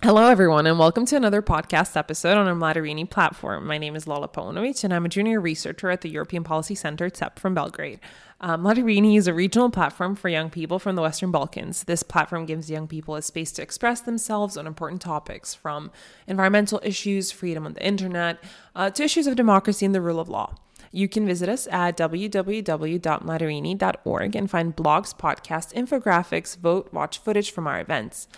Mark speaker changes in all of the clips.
Speaker 1: Hello, everyone, and welcome to another podcast episode on our MladiRini platform. My name is Lola Paunovic, and I'm a junior researcher at the European Policy Center, CEP, from Belgrade. Um, MladiRini is a regional platform for young people from the Western Balkans. This platform gives young people a space to express themselves on important topics from environmental issues, freedom on the internet, uh, to issues of democracy and the rule of law. You can visit us at www.mladirini.org and find blogs, podcasts, infographics, vote, watch footage from our events.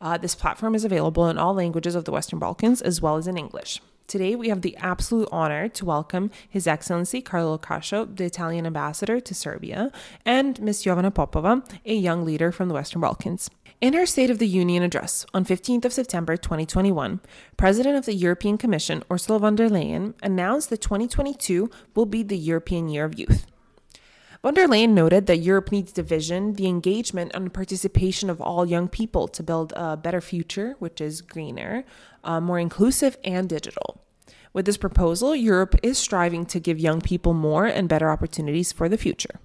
Speaker 1: Uh, this platform is available in all languages of the Western Balkans as well as in English. Today, we have the absolute honor to welcome His Excellency Carlo Cascio, the Italian ambassador to Serbia, and Ms. Jovana Popova, a young leader from the Western Balkans. In her State of the Union address on 15th of September 2021, President of the European Commission Ursula von der Leyen announced that 2022 will be the European Year of Youth. Von der Leyen noted that Europe needs the vision, the engagement, and participation of all young people to build a better future, which is greener, uh, more inclusive, and digital. With this proposal, Europe is striving to give young people more and better opportunities for the future.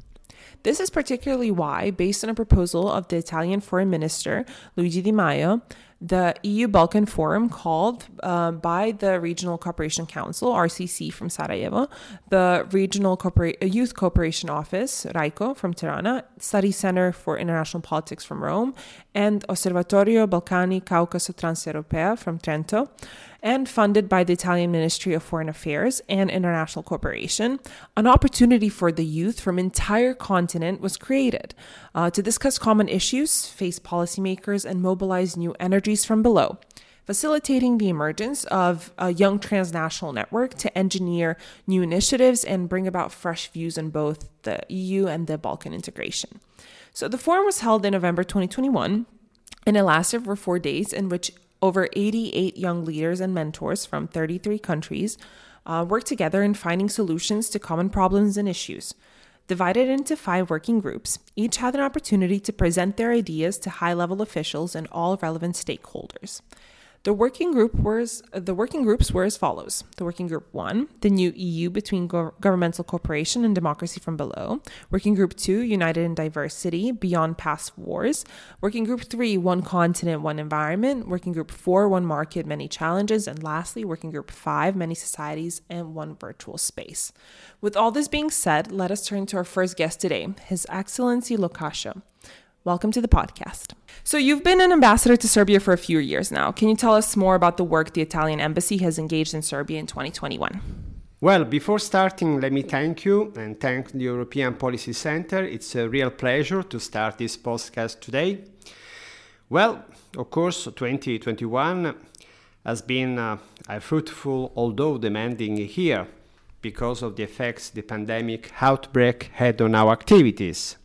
Speaker 1: This is particularly why, based on a proposal of the Italian Foreign Minister Luigi Di Maio, the EU Balkan Forum, called uh, by the Regional Cooperation Council, RCC from Sarajevo, the Regional Corpora- Youth Cooperation Office, RYCO from Tirana, Study Center for International Politics from Rome, and Osservatorio Balcani Caucaso Transeuropa from Trento, and funded by the Italian Ministry of Foreign Affairs and International Cooperation, an opportunity for the youth from entire continent was created uh, to discuss common issues, face policymakers, and mobilize new energies from below facilitating the emergence of a young transnational network to engineer new initiatives and bring about fresh views on both the EU and the Balkan integration. So the forum was held in November 2021 and it lasted for four days, in which over 88 young leaders and mentors from 33 countries uh, worked together in finding solutions to common problems and issues. Divided into five working groups, each had an opportunity to present their ideas to high level officials and all relevant stakeholders. The working group was the working groups were as follows: the working group one, the new EU between go- governmental cooperation and democracy from below; working group two, united in diversity beyond past wars; working group three, one continent, one environment; working group four, one market, many challenges; and lastly, working group five, many societies and one virtual space. With all this being said, let us turn to our first guest today, His Excellency Lo Cascio. Welcome to the podcast. So, you've been an ambassador to Serbia for a few years now. Can you tell us more about the work the Italian embassy has engaged in Serbia in 2021?
Speaker 2: Well, before starting, let me thank you and thank the European Policy Center. It's a real pleasure to start this podcast today. Well, of course, 2021 has been uh, a fruitful, although demanding year because of the effects the pandemic outbreak had on our activities.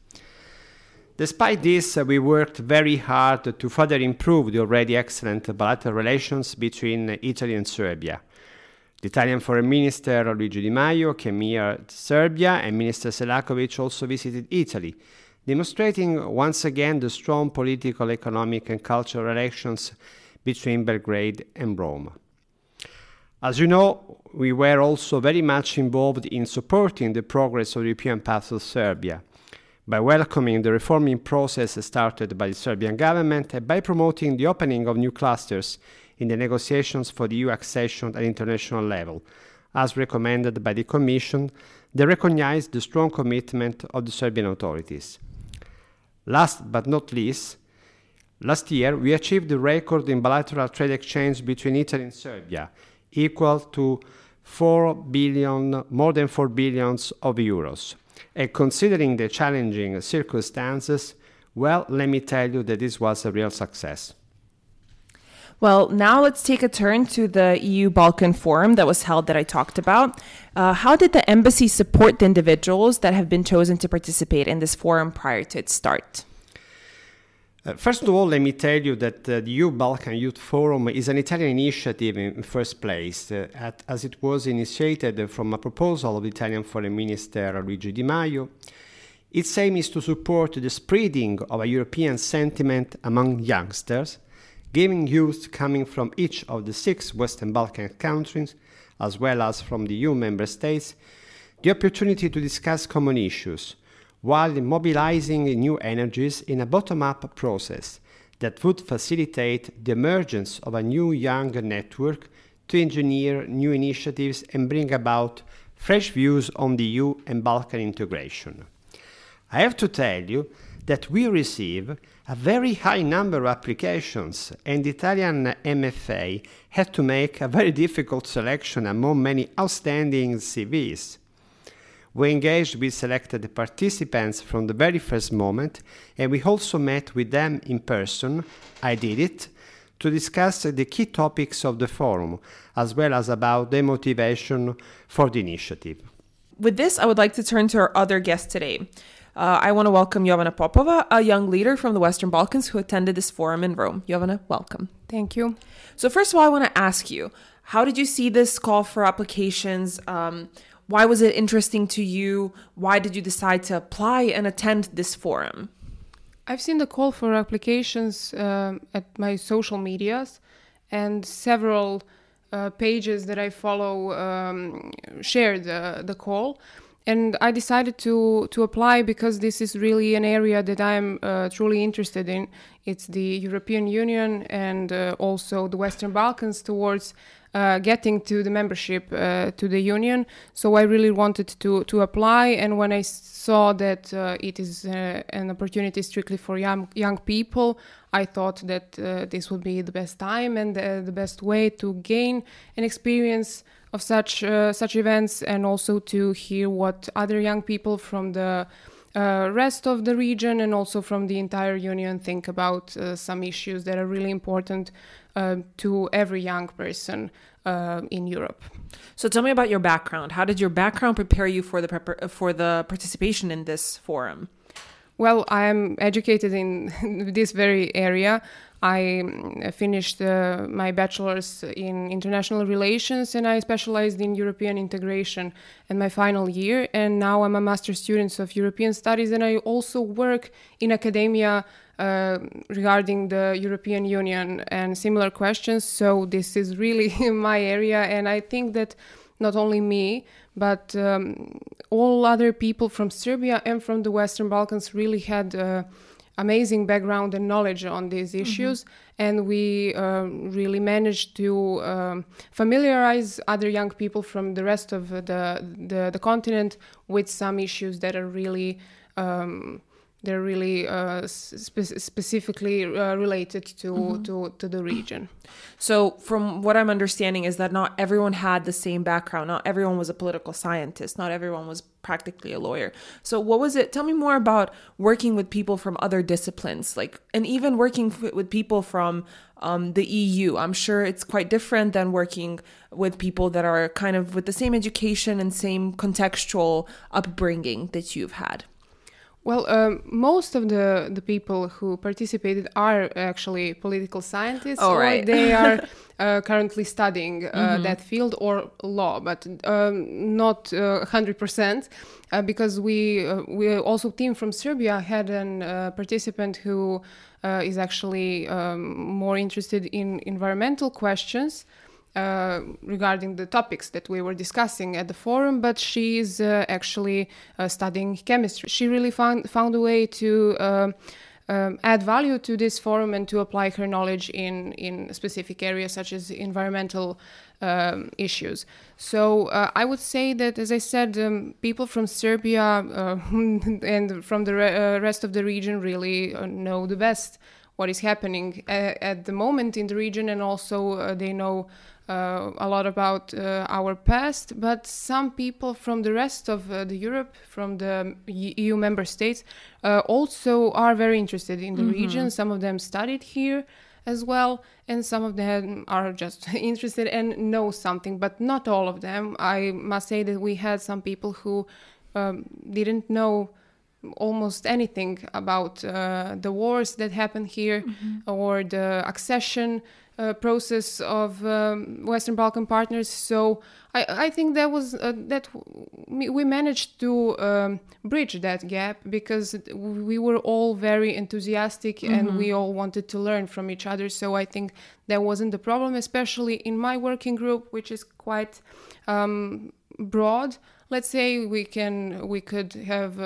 Speaker 2: Despite this, uh, we worked very hard to further improve the already excellent bilateral relations between Italy and Serbia. The Italian Foreign Minister Luigi Di Maio came here to Serbia, and Minister Selakovic also visited Italy, demonstrating once again the strong political, economic, and cultural relations between Belgrade and Rome. As you know, we were also very much involved in supporting the progress of the European path of Serbia by welcoming the reforming process started by the Serbian government and by promoting the opening of new clusters in the negotiations for the EU accession at international level, as recommended by the Commission, they recognized the strong commitment of the Serbian authorities. Last but not least, last year we achieved a record in bilateral trade exchange between Italy and Serbia, equal to 4 billion, more than 4 billions of euros. And considering the challenging circumstances, well, let me tell you that this was a real success.
Speaker 1: Well, now let's take a turn to the EU Balkan Forum that was held that I talked about. Uh, how did the embassy support the individuals that have been chosen to participate in this forum prior to its start?
Speaker 2: Uh, first of all, let me tell you that uh, the EU Balkan Youth Forum is an Italian initiative in first place, uh, at, as it was initiated from a proposal of the Italian Foreign Minister Luigi Di Maio. Its aim is to support the spreading of a European sentiment among youngsters, giving youth coming from each of the six Western Balkan countries, as well as from the EU member states, the opportunity to discuss common issues while mobilizing new energies in a bottom up process that would facilitate the emergence of a new young network to engineer new initiatives and bring about fresh views on the EU and Balkan integration. I have to tell you that we receive a very high number of applications, and the Italian MFA had to make a very difficult selection among many outstanding CVs. We engaged with selected the participants from the very first moment, and we also met with them in person. I did it to discuss the key topics of the forum, as well as about the motivation for the initiative.
Speaker 1: With this, I would like to turn to our other guest today. Uh, I want to welcome Jovana Popova, a young leader from the Western Balkans who attended this forum in Rome. Jovana, welcome.
Speaker 3: Thank you.
Speaker 1: So, first of all, I want to ask you how did you see this call for applications? Um, why was it interesting to you? Why did you decide to apply and attend this forum?
Speaker 3: I've seen the call for applications um, at my social medias and several uh, pages that I follow um, shared the, the call. And I decided to, to apply because this is really an area that I'm uh, truly interested in. It's the European Union and uh, also the Western Balkans towards uh, getting to the membership uh, to the union. So I really wanted to to apply, and when I saw that uh, it is uh, an opportunity strictly for young young people, I thought that uh, this would be the best time and the best way to gain an experience of such uh, such events, and also to hear what other young people from the uh, rest of the region and also from the entire union think about uh, some issues that are really important uh, to every young person uh, in Europe.
Speaker 1: So tell me about your background. How did your background prepare you for the prepar- for the participation in this forum?
Speaker 3: Well, I'm educated in this very area. I mm, finished uh, my bachelor's in international relations and I specialized in European integration in my final year. And now I'm a master student of European studies and I also work in academia uh, regarding the European Union and similar questions. So this is really my area, and I think that not only me, but um, all other people from Serbia and from the Western Balkans really had. Uh, amazing background and knowledge on these mm-hmm. issues mm-hmm. and we uh, really managed to um, familiarize other young people from the rest of the, the, the continent with some issues that are really um, they're really uh, spe- specifically uh, related to, mm-hmm. to to the region.
Speaker 1: So, from what I'm understanding, is that not everyone had the same background. Not everyone was a political scientist. Not everyone was practically a lawyer. So, what was it? Tell me more about working with people from other disciplines, like, and even working f- with people from um, the EU. I'm sure it's quite different than working with people that are kind of with the same education and same contextual upbringing that you've had.
Speaker 3: Well, um, most of the, the people who participated are actually political scientists,
Speaker 1: oh, right.
Speaker 3: or they are uh, currently studying uh, mm-hmm. that field or law, but um, not uh, hundred percent, uh, because we uh, we also team from Serbia had a uh, participant who is actually um, more interested in environmental questions. Uh, regarding the topics that we were discussing at the forum, but she is uh, actually uh, studying chemistry. She really found found a way to. Uh, um, add value to this forum and to apply her knowledge in, in specific areas such as environmental um, issues. So uh, I would say that, as I said, um, people from Serbia and from the re- rest of the region really know the best what is happening a- at the moment in the region, and also they know uh, a lot about uh, our past, but some people from the rest of uh, the Europe, from the EU member states, uh, also are very interested in the mm-hmm. region. Some of them studied here as well, and some of them are just interested and know something, but not all of them. I must say that we had some people who um, didn't know almost anything about uh, the wars that happened here mm-hmm. or the accession uh, process of um, Western Balkan partners. So I, I think that was uh, that we managed to um, bridge that gap because we were all very enthusiastic mm-hmm. and we all wanted to learn from each other. So I think that wasn't the problem, especially in my working group, which is quite um, broad. Let's say we can we could have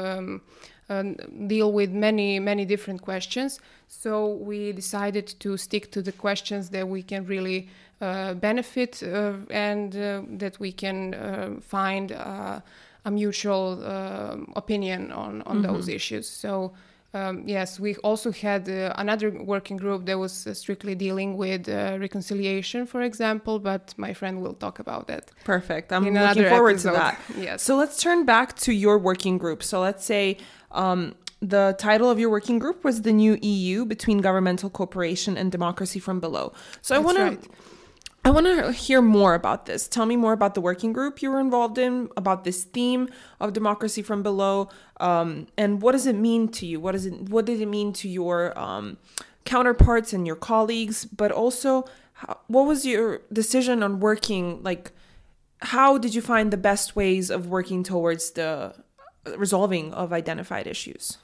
Speaker 3: um, deal with many many different questions. So we decided to stick to the questions that we can really uh, benefit uh, and uh, that we can uh, find uh, a mutual uh, opinion on on
Speaker 1: Mm-hmm.
Speaker 3: those issues. So. Um, yes, we also had uh, another working group that was uh, strictly dealing with uh, reconciliation, for example, but my friend will talk about that.
Speaker 1: Perfect. I'm looking forward
Speaker 3: episode.
Speaker 1: to that.
Speaker 3: Yes.
Speaker 1: So let's turn back to your working group. So let's say um, the title of your working group was the new EU between governmental cooperation and democracy from below. So I
Speaker 3: That's
Speaker 1: want
Speaker 3: right.
Speaker 1: to. I want to hear more about this. Tell me more about the working group you were involved in, about this theme of democracy from below, um, and what does it mean to you? What is it? What did it mean to your um, counterparts and your colleagues? But also, how, what was your decision on working? Like, how did you find the best ways of working towards the resolving of identified issues?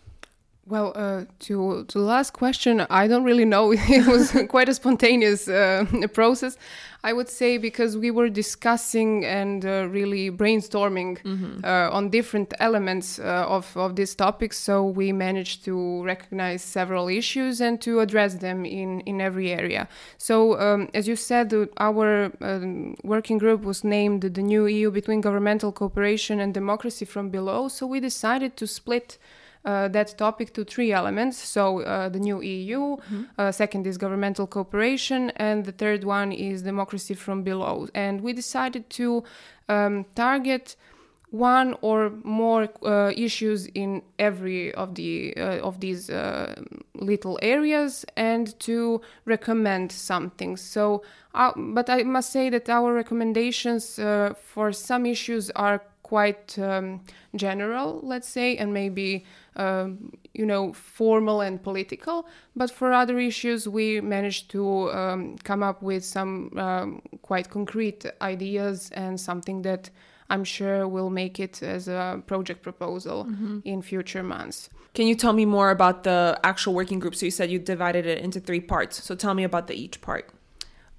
Speaker 3: Well, uh, to to the last question, I don't really know. it was quite a spontaneous uh, process, I would say, because we were discussing and uh, really brainstorming uh, on different elements uh, of of this topic. So we managed to recognize several issues and to address them in in every area. So, um, as you said, our um, working group was named the new EU between governmental cooperation and democracy from below. So we decided to split uh, that topic to three elements. So uh, the new EU, uh, second is governmental cooperation, and the third one is democracy from below. And we decided to um, target one or more uh, issues in every of the uh, of these uh, little areas and to recommend something so uh, but i must say that our recommendations uh, for some issues are quite um, general let's say and maybe um, you know formal and political but for other issues we managed to um, come up with some um, quite concrete ideas and something that I'm sure will make it as a project proposal in future months.
Speaker 1: Can you tell me more about the actual working group? So you said you divided it into three parts. So tell me about the each part.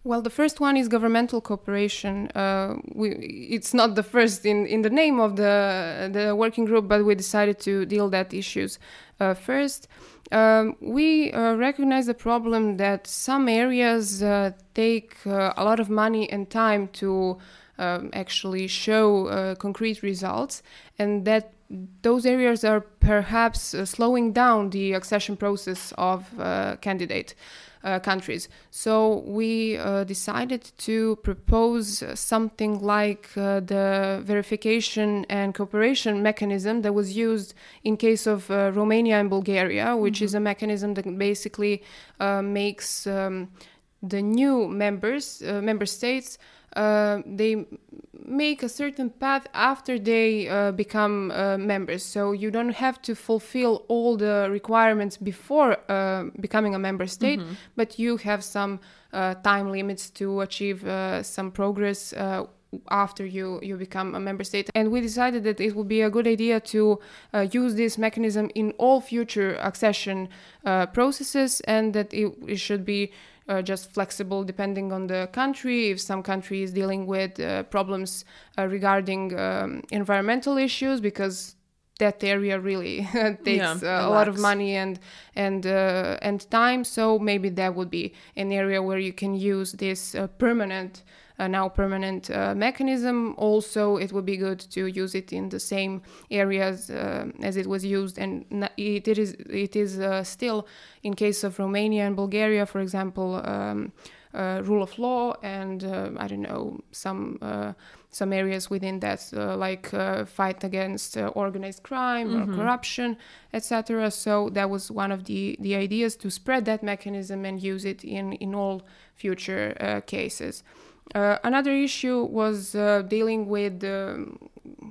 Speaker 3: Well, the first one is governmental cooperation. Uh, we, it's not the first in, in the name of the the working group, but we decided to deal that issues uh, first. Um, we uh, recognize the problem that some areas uh, take uh, a lot of money and time to um, actually show uh, concrete results, and that those areas are perhaps slowing down the accession process of uh, candidate countries. So we uh, decided to propose uh, something like uh, the verification and cooperation mechanism that was used in case of uh, Romania and Bulgaria, which is a mechanism that basically uh, makes um, the new members, uh, member states, uh, they make a certain path after they uh, become uh, members. So you don't have to fulfill all the requirements before uh, becoming a member state, but you have some uh, time limits to achieve uh, some progress. Uh, after you you become a member state and we decided that it would be a good idea to uh, use this mechanism in all future accession uh, processes and that it, it should be uh, just flexible depending on the country. If some country is dealing with uh, problems uh, regarding um, environmental issues, because that area really takes
Speaker 1: Yeah,
Speaker 3: uh, a lot of money and and uh, and time. So maybe that would be an area where you can use this uh, permanent. Uh, now permanent uh, mechanism. Also, it would be good to use it in the same areas uh, as it was used, and it, it is it is uh, still in case of Romania and Bulgaria, for example, um, uh, rule of law, and uh, I don't know some uh, some areas within that, uh, like uh, fight against uh, organized crime or corruption, etc. So that was one of the the ideas to spread that mechanism and use it in in all future uh, cases. Uh, another issue was uh, dealing with um,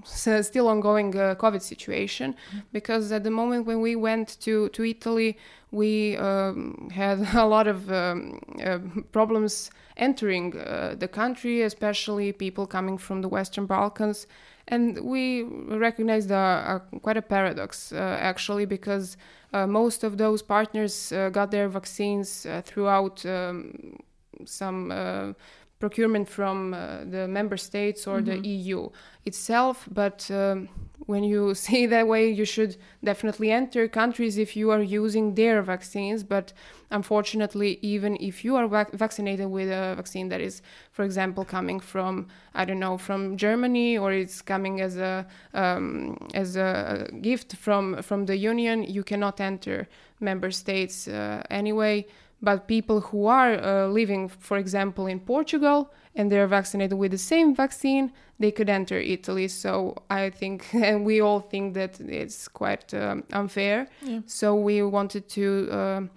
Speaker 3: still ongoing uh, COVID situation because at the moment when we went to, to Italy, we um, had a lot of um, uh, problems entering uh, the country, especially people coming from the Western Balkans. And we recognized a, a, quite a paradox uh, actually because uh, most of those partners uh, got their vaccines uh, throughout um, some uh, procurement from uh, the member states or the EU itself, but um, when you see that way, you should definitely enter countries if you are using their vaccines. But unfortunately, even if you are vac- vaccinated with a vaccine that is, for example, coming from I don't know from Germany or it's coming as a um, as a gift from from the Union, you cannot enter member states uh, anyway. But people who are uh, living, for example, in Portugal and they're vaccinated with the same vaccine, they could enter Italy. So I think, and we all think that it's quite um, unfair. Yeah. So we wanted to. Um,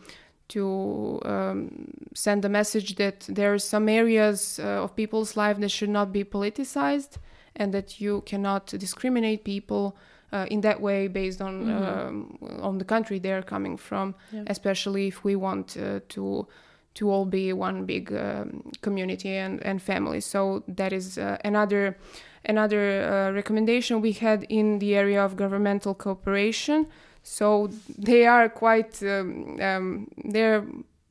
Speaker 3: to um, send a message that there are some areas uh, of people's life that should not be politicized and that you cannot discriminate people uh, in that way based on mm-hmm. um, on the country they're coming from yeah. especially if we want uh, to to all be one big um, community and, and family so that is uh, another another uh, recommendation we had in the area of governmental cooperation so they are quite um, um they're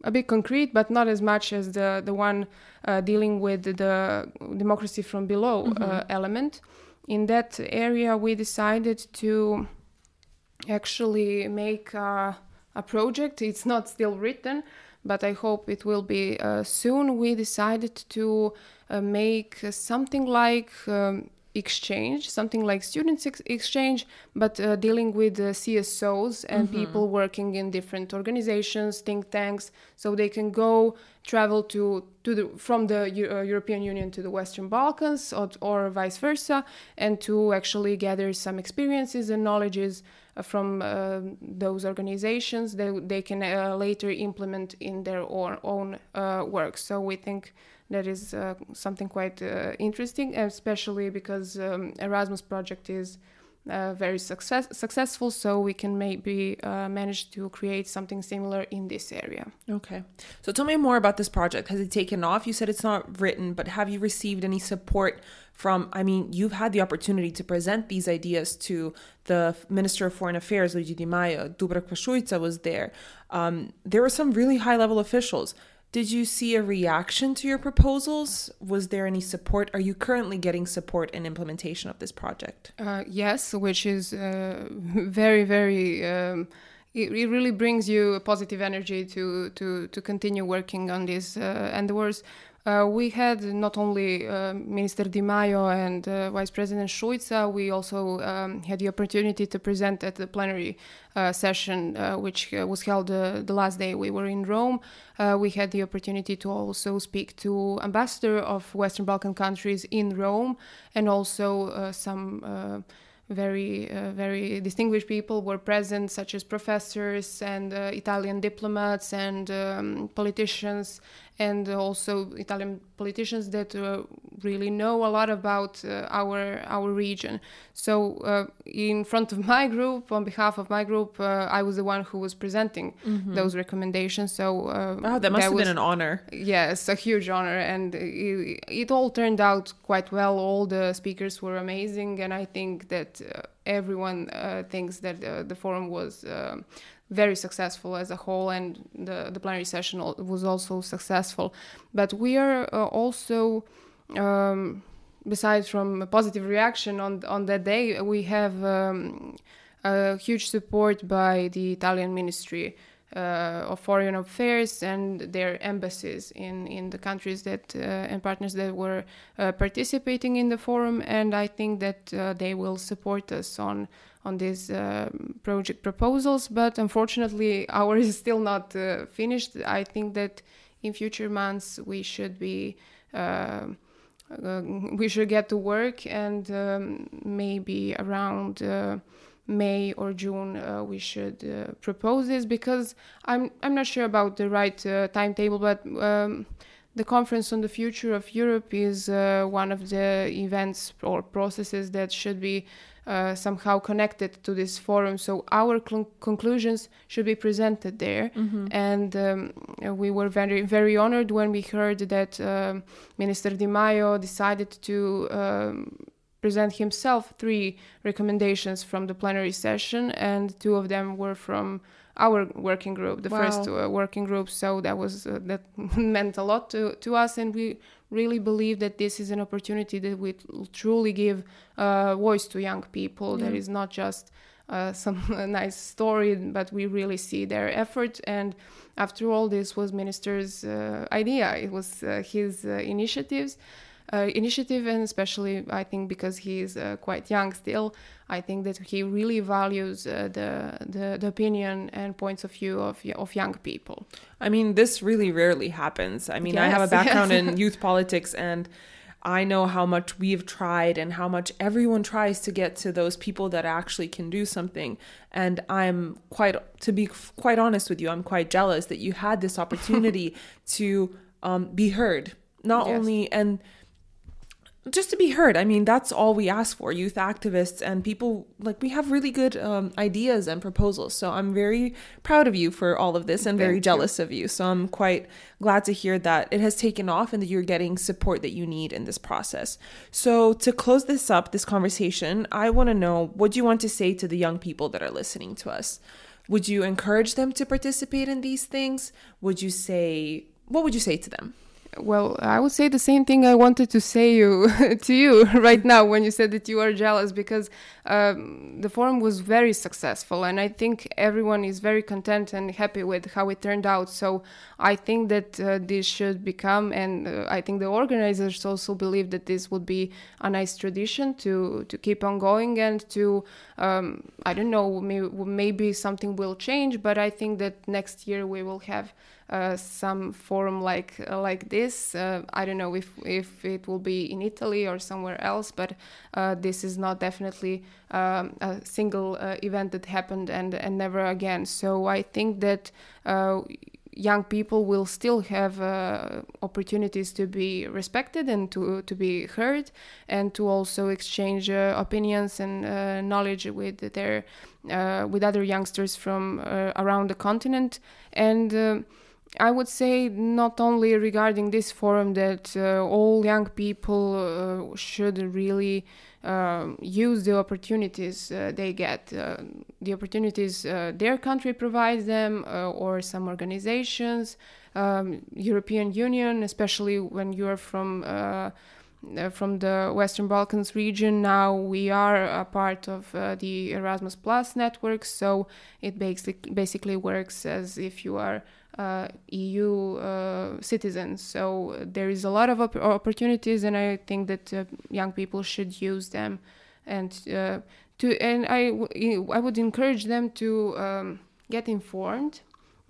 Speaker 3: a bit concrete, but not as much as the the one uh, dealing with the democracy from below mm-hmm. uh, element in that area, we decided to actually make a, a project. It's not still written, but I hope it will be uh, soon. We decided to uh, make something like um, exchange, something like students ex- exchange, but uh, dealing with uh, CSOs and mm-hmm. people working in different organizations, think tanks, so they can go travel to to the from the uh, European Union to the Western Balkans or, or vice versa, and to actually gather some experiences and knowledges uh, from uh, those organizations that they can uh, later implement in their own, own work. So we think that is uh, something quite uh, interesting, especially because um, Erasmus project is uh, very success- successful. So we can maybe manage to create something similar in this area.
Speaker 1: Okay. So tell me more about this project. Has it taken off? You said it's not written, but have you received any support from? I mean, you've had the opportunity to present these ideas to the Minister of Foreign Affairs, Luigi Di Maio. Dubravka Šuica was there. Um, there were some really high level officials. Did you see a reaction to your proposals? Was there any support? Are you currently getting support in implementation of this project?
Speaker 3: Uh, yes, which is uh, very, very. Um, it, really brings you a positive energy to to to continue working on this. Uh, and there was uh, we had not only uh, Minister Di Maio and uh, Vice President Šuica, we also um, had the opportunity to present at the plenary uh, session, uh, which uh, was held the last day we were in Rome. we had the opportunity to also speak to ambassador of Western Balkan countries in Rome and also some very uh, very distinguished people were present such as professors and uh, italian diplomats and um, politicians and also Italian politicians that uh, really know a lot about uh, our our region. So uh, in front of my group, on behalf of my group, uh, I was the one who was presenting mm-hmm. those recommendations. So
Speaker 1: uh, wow, that must that have was, been an honor.
Speaker 3: Yes, a huge honor, and it, it, all turned out quite well. All the speakers were amazing, and I think that uh, everyone thinks that the forum was very successful as a whole, and the, the plenary session was also successful. But we are uh, also, um, besides from a positive reaction on on that day, we have um, a huge support by the Italian Ministry. Uh, of foreign affairs and their embassies in, in the countries that uh, and partners that were uh, participating in the forum and I think that they will support us on on these uh, project proposals, but unfortunately, ours is still not uh, finished. I think that in future months we should be. Uh, we should get to work, and um, maybe around May or June uh, we should propose this because I'm I'm not sure about the right timetable, but um, the conference on the future of Europe is one of the events or processes that should be uh, somehow connected to this forum. So our cl- conclusions should be presented there. Mm-hmm. And um, we were very, very honored when we heard that um, Minister Di Maio decided to um, present himself three recommendations from the plenary session, and two of them were from our working group, the
Speaker 1: Wow.
Speaker 3: first uh, working group. So that was uh, that meant a lot to, to us, and we really believe that this is an opportunity that we truly give uh, voice to young people. That
Speaker 1: Yeah.
Speaker 3: is not just uh, some nice story, but we really see their effort. And after all, this was minister's uh, idea. It was uh, his uh, initiatives. Uh, initiative and especially I think because he is uh, quite young still I think that he really values uh, the, the the opinion and points of view of of young people
Speaker 1: I mean, this really rarely happens. I mean, I have a background
Speaker 3: yes.
Speaker 1: in youth politics and I know how much we've tried and how much everyone tries to get to those people that actually can do something. And I'm quite, to be quite honest with you, I'm quite jealous that you had this opportunity to um, be heard. Not
Speaker 3: Yes.
Speaker 1: only, and just to be heard. I mean, that's all we ask for. Youth activists and people like we have really good um, ideas and proposals. So I'm very proud of you for all of this and very
Speaker 3: Thank you.
Speaker 1: jealous of you. So I'm quite glad to hear that it has taken off and that you're getting support that you need in this process. So to close this up, this conversation, I want to know what do you want to say to the young people that are listening to us? Would you encourage them to participate in these things? Would you say what would you say to them?
Speaker 3: Well, I would say the same thing I wanted to say you to you right now when you said that you are jealous because um, the forum was very successful and I think everyone is very content and happy with how it turned out. So I think that uh, this should become, and uh, I think the organizers also believe that this would be a nice tradition to to keep on going and to um, I don't know maybe, maybe something will change, but I think that next year we will have uh, some forum like uh, like this. Uh, I don't know if if it will be in Italy or somewhere else, but this is not definitely um, a single event that happened and and never again. So I think that. Young people will still have uh, opportunities to be respected and to, to be heard and to also exchange uh, opinions and uh, knowledge with their with other youngsters from around the continent and um I would say not only regarding this forum that uh, all young people uh, should really um, use the opportunities uh, they get, uh, the opportunities uh, their country provides them, uh, or some organizations, um, European Union, especially when you are from. From the Western Balkans region. Now we are a part of the Erasmus Plus network, so it basic- basically works as if you are EU uh, citizens. So there is a lot of op- opportunities, and I think that uh, young people should use them, and uh, to and I w- I would encourage them to um, get informed.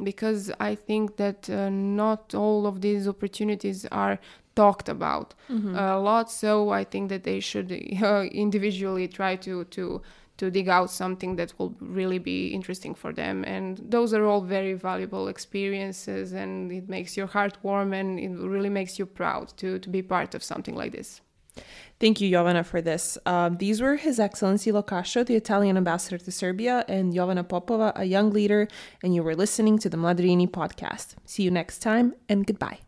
Speaker 3: Because I think that uh, not all of these opportunities are talked about a lot, so I think that they should uh, individually try to to to dig out something that will really be interesting for them and those are all very valuable experiences and it makes your heart warm and it really makes you proud to to be part of something like this
Speaker 1: Thank you, Jovana, for this. Um, these were His Excellency Lo Cascio, the Italian ambassador to Serbia, and Jovana Popova, a young leader, and you were listening to the MladiRini podcast. See you next time, and goodbye.